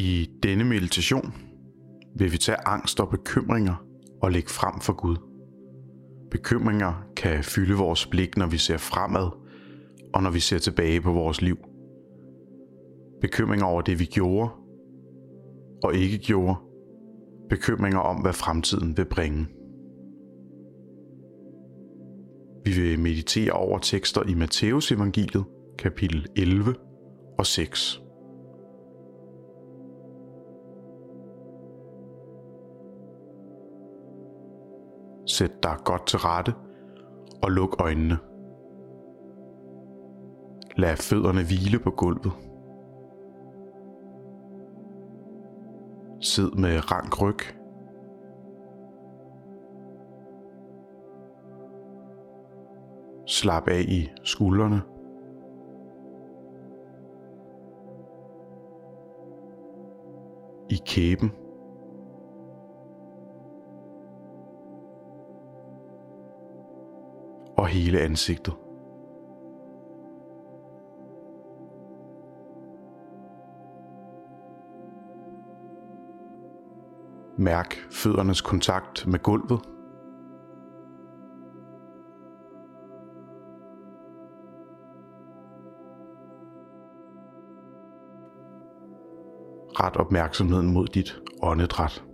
I denne meditation vil vi tage angst og bekymringer og lægge frem for Gud. Bekymringer kan fylde vores blik, når vi ser fremad og når vi ser tilbage på vores liv. Bekymringer over det, vi gjorde og ikke gjorde. Bekymringer om, hvad fremtiden vil bringe. Vi vil meditere over tekster i Matteus evangeliet, kapitel 11 og 6. Sæt dig godt til rette og luk øjnene. Lad fødderne hvile på gulvet. Sid med rank ryg. Slap af i skuldrene. I kæben. Og hele ansigtet. Mærk føddernes kontakt med gulvet. Ret opmærksomheden mod dit åndedræt.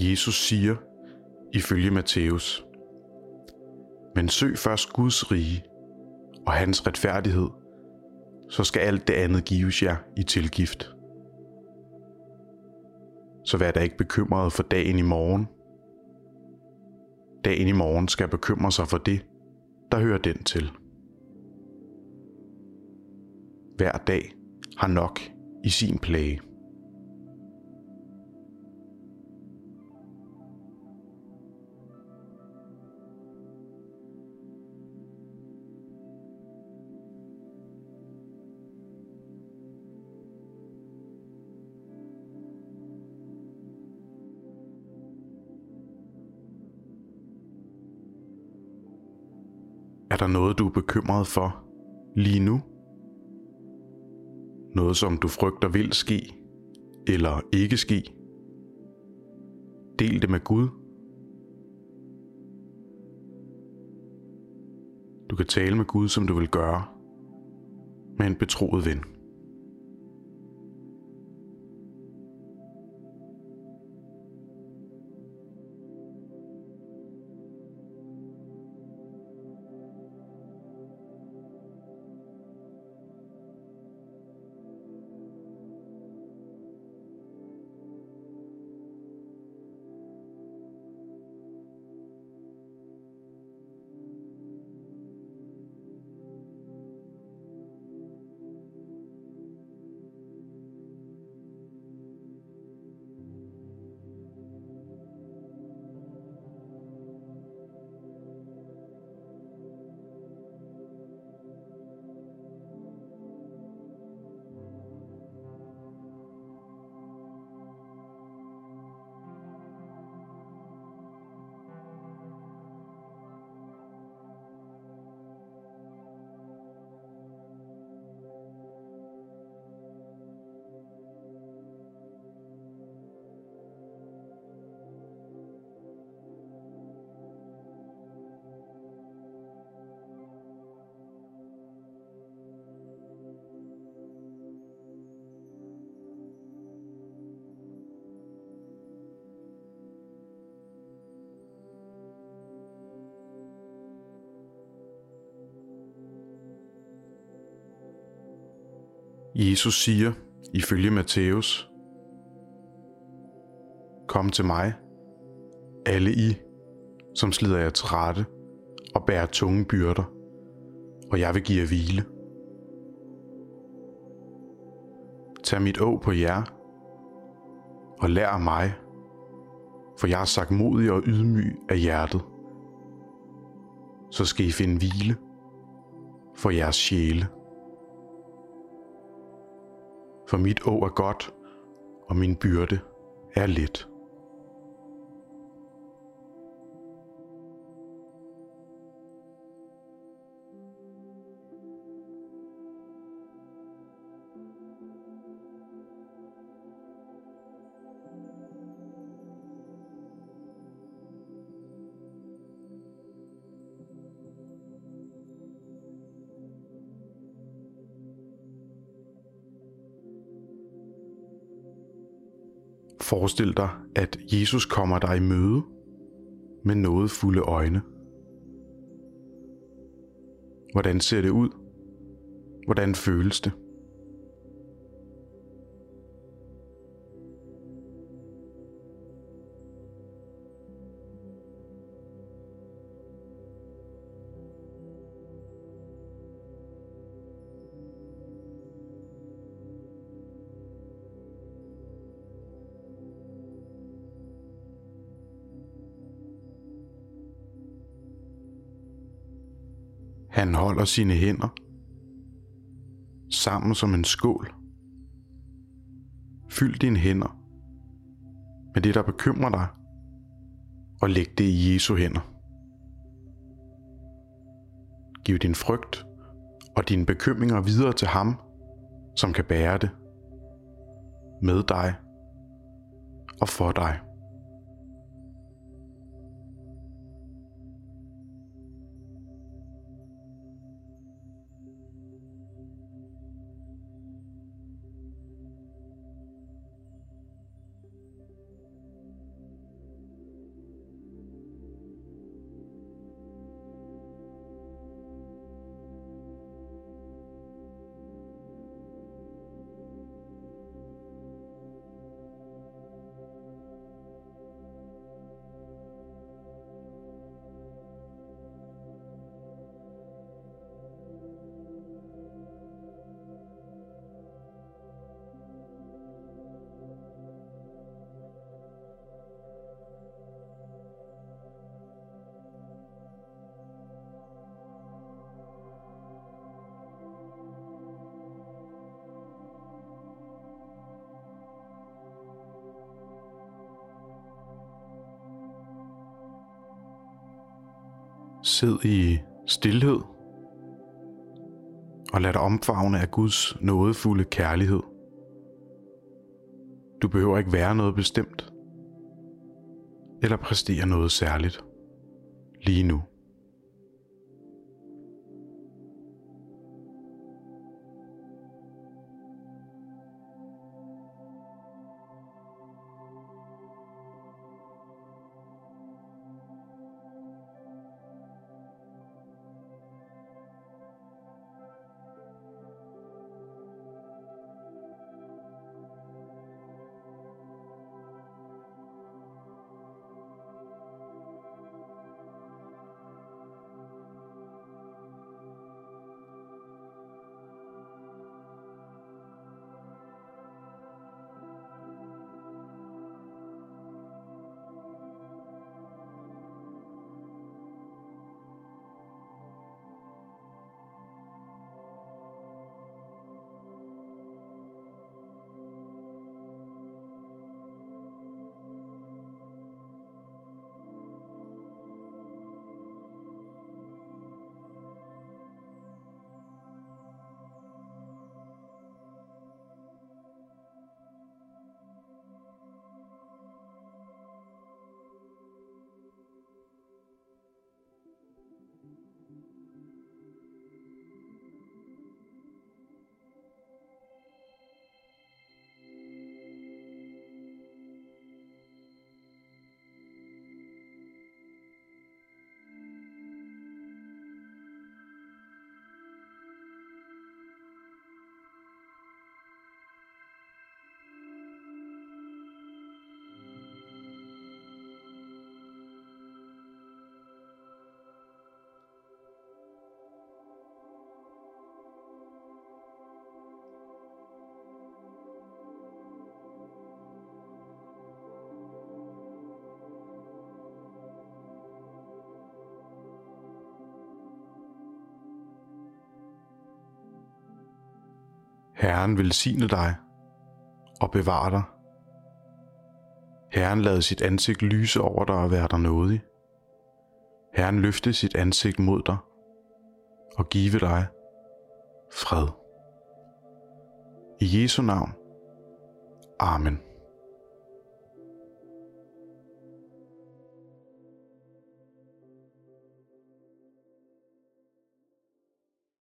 Jesus siger ifølge Matthæus, Men søg først Guds rige og hans retfærdighed, så skal alt det andet gives jer i tilgift. Så vær da ikke bekymret for dagen i morgen. Dagen i morgen skal bekymre sig for det, der hører den til. Hver dag har nok i sin plage. Der noget, du er bekymret for lige nu? Noget, som du frygter vil ske eller ikke ske? Del det med Gud. Du kan tale med Gud, som du vil gøre, med en betroet ven. Jesus siger ifølge Matthæus, Kom til mig, alle I, som slider jer trætte og bærer tunge byrder, og jeg vil give jer hvile. Tag mit å på jer, og lær af mig, for jeg er sagt modig og ydmyg af hjertet. Så skal I finde hvile for jeres sjæle for mit å er godt, og min byrde er let. Forestil dig, at Jesus kommer dig i møde med noget fulde øjne. Hvordan ser det ud? Hvordan føles det? Han holder sine hænder sammen som en skål. Fyld dine hænder med det, der bekymrer dig, og læg det i Jesu hænder. Giv din frygt og dine bekymringer videre til ham, som kan bære det med dig og for dig. Sid i stillhed og lad dig omfavne af Guds nådefulde kærlighed. Du behøver ikke være noget bestemt eller præstere noget særligt lige nu. Herren velsigne dig og bevare dig. Herren lade sit ansigt lyse over dig og være dig nådig. Herren løfte sit ansigt mod dig og give dig fred. I Jesu navn. Amen.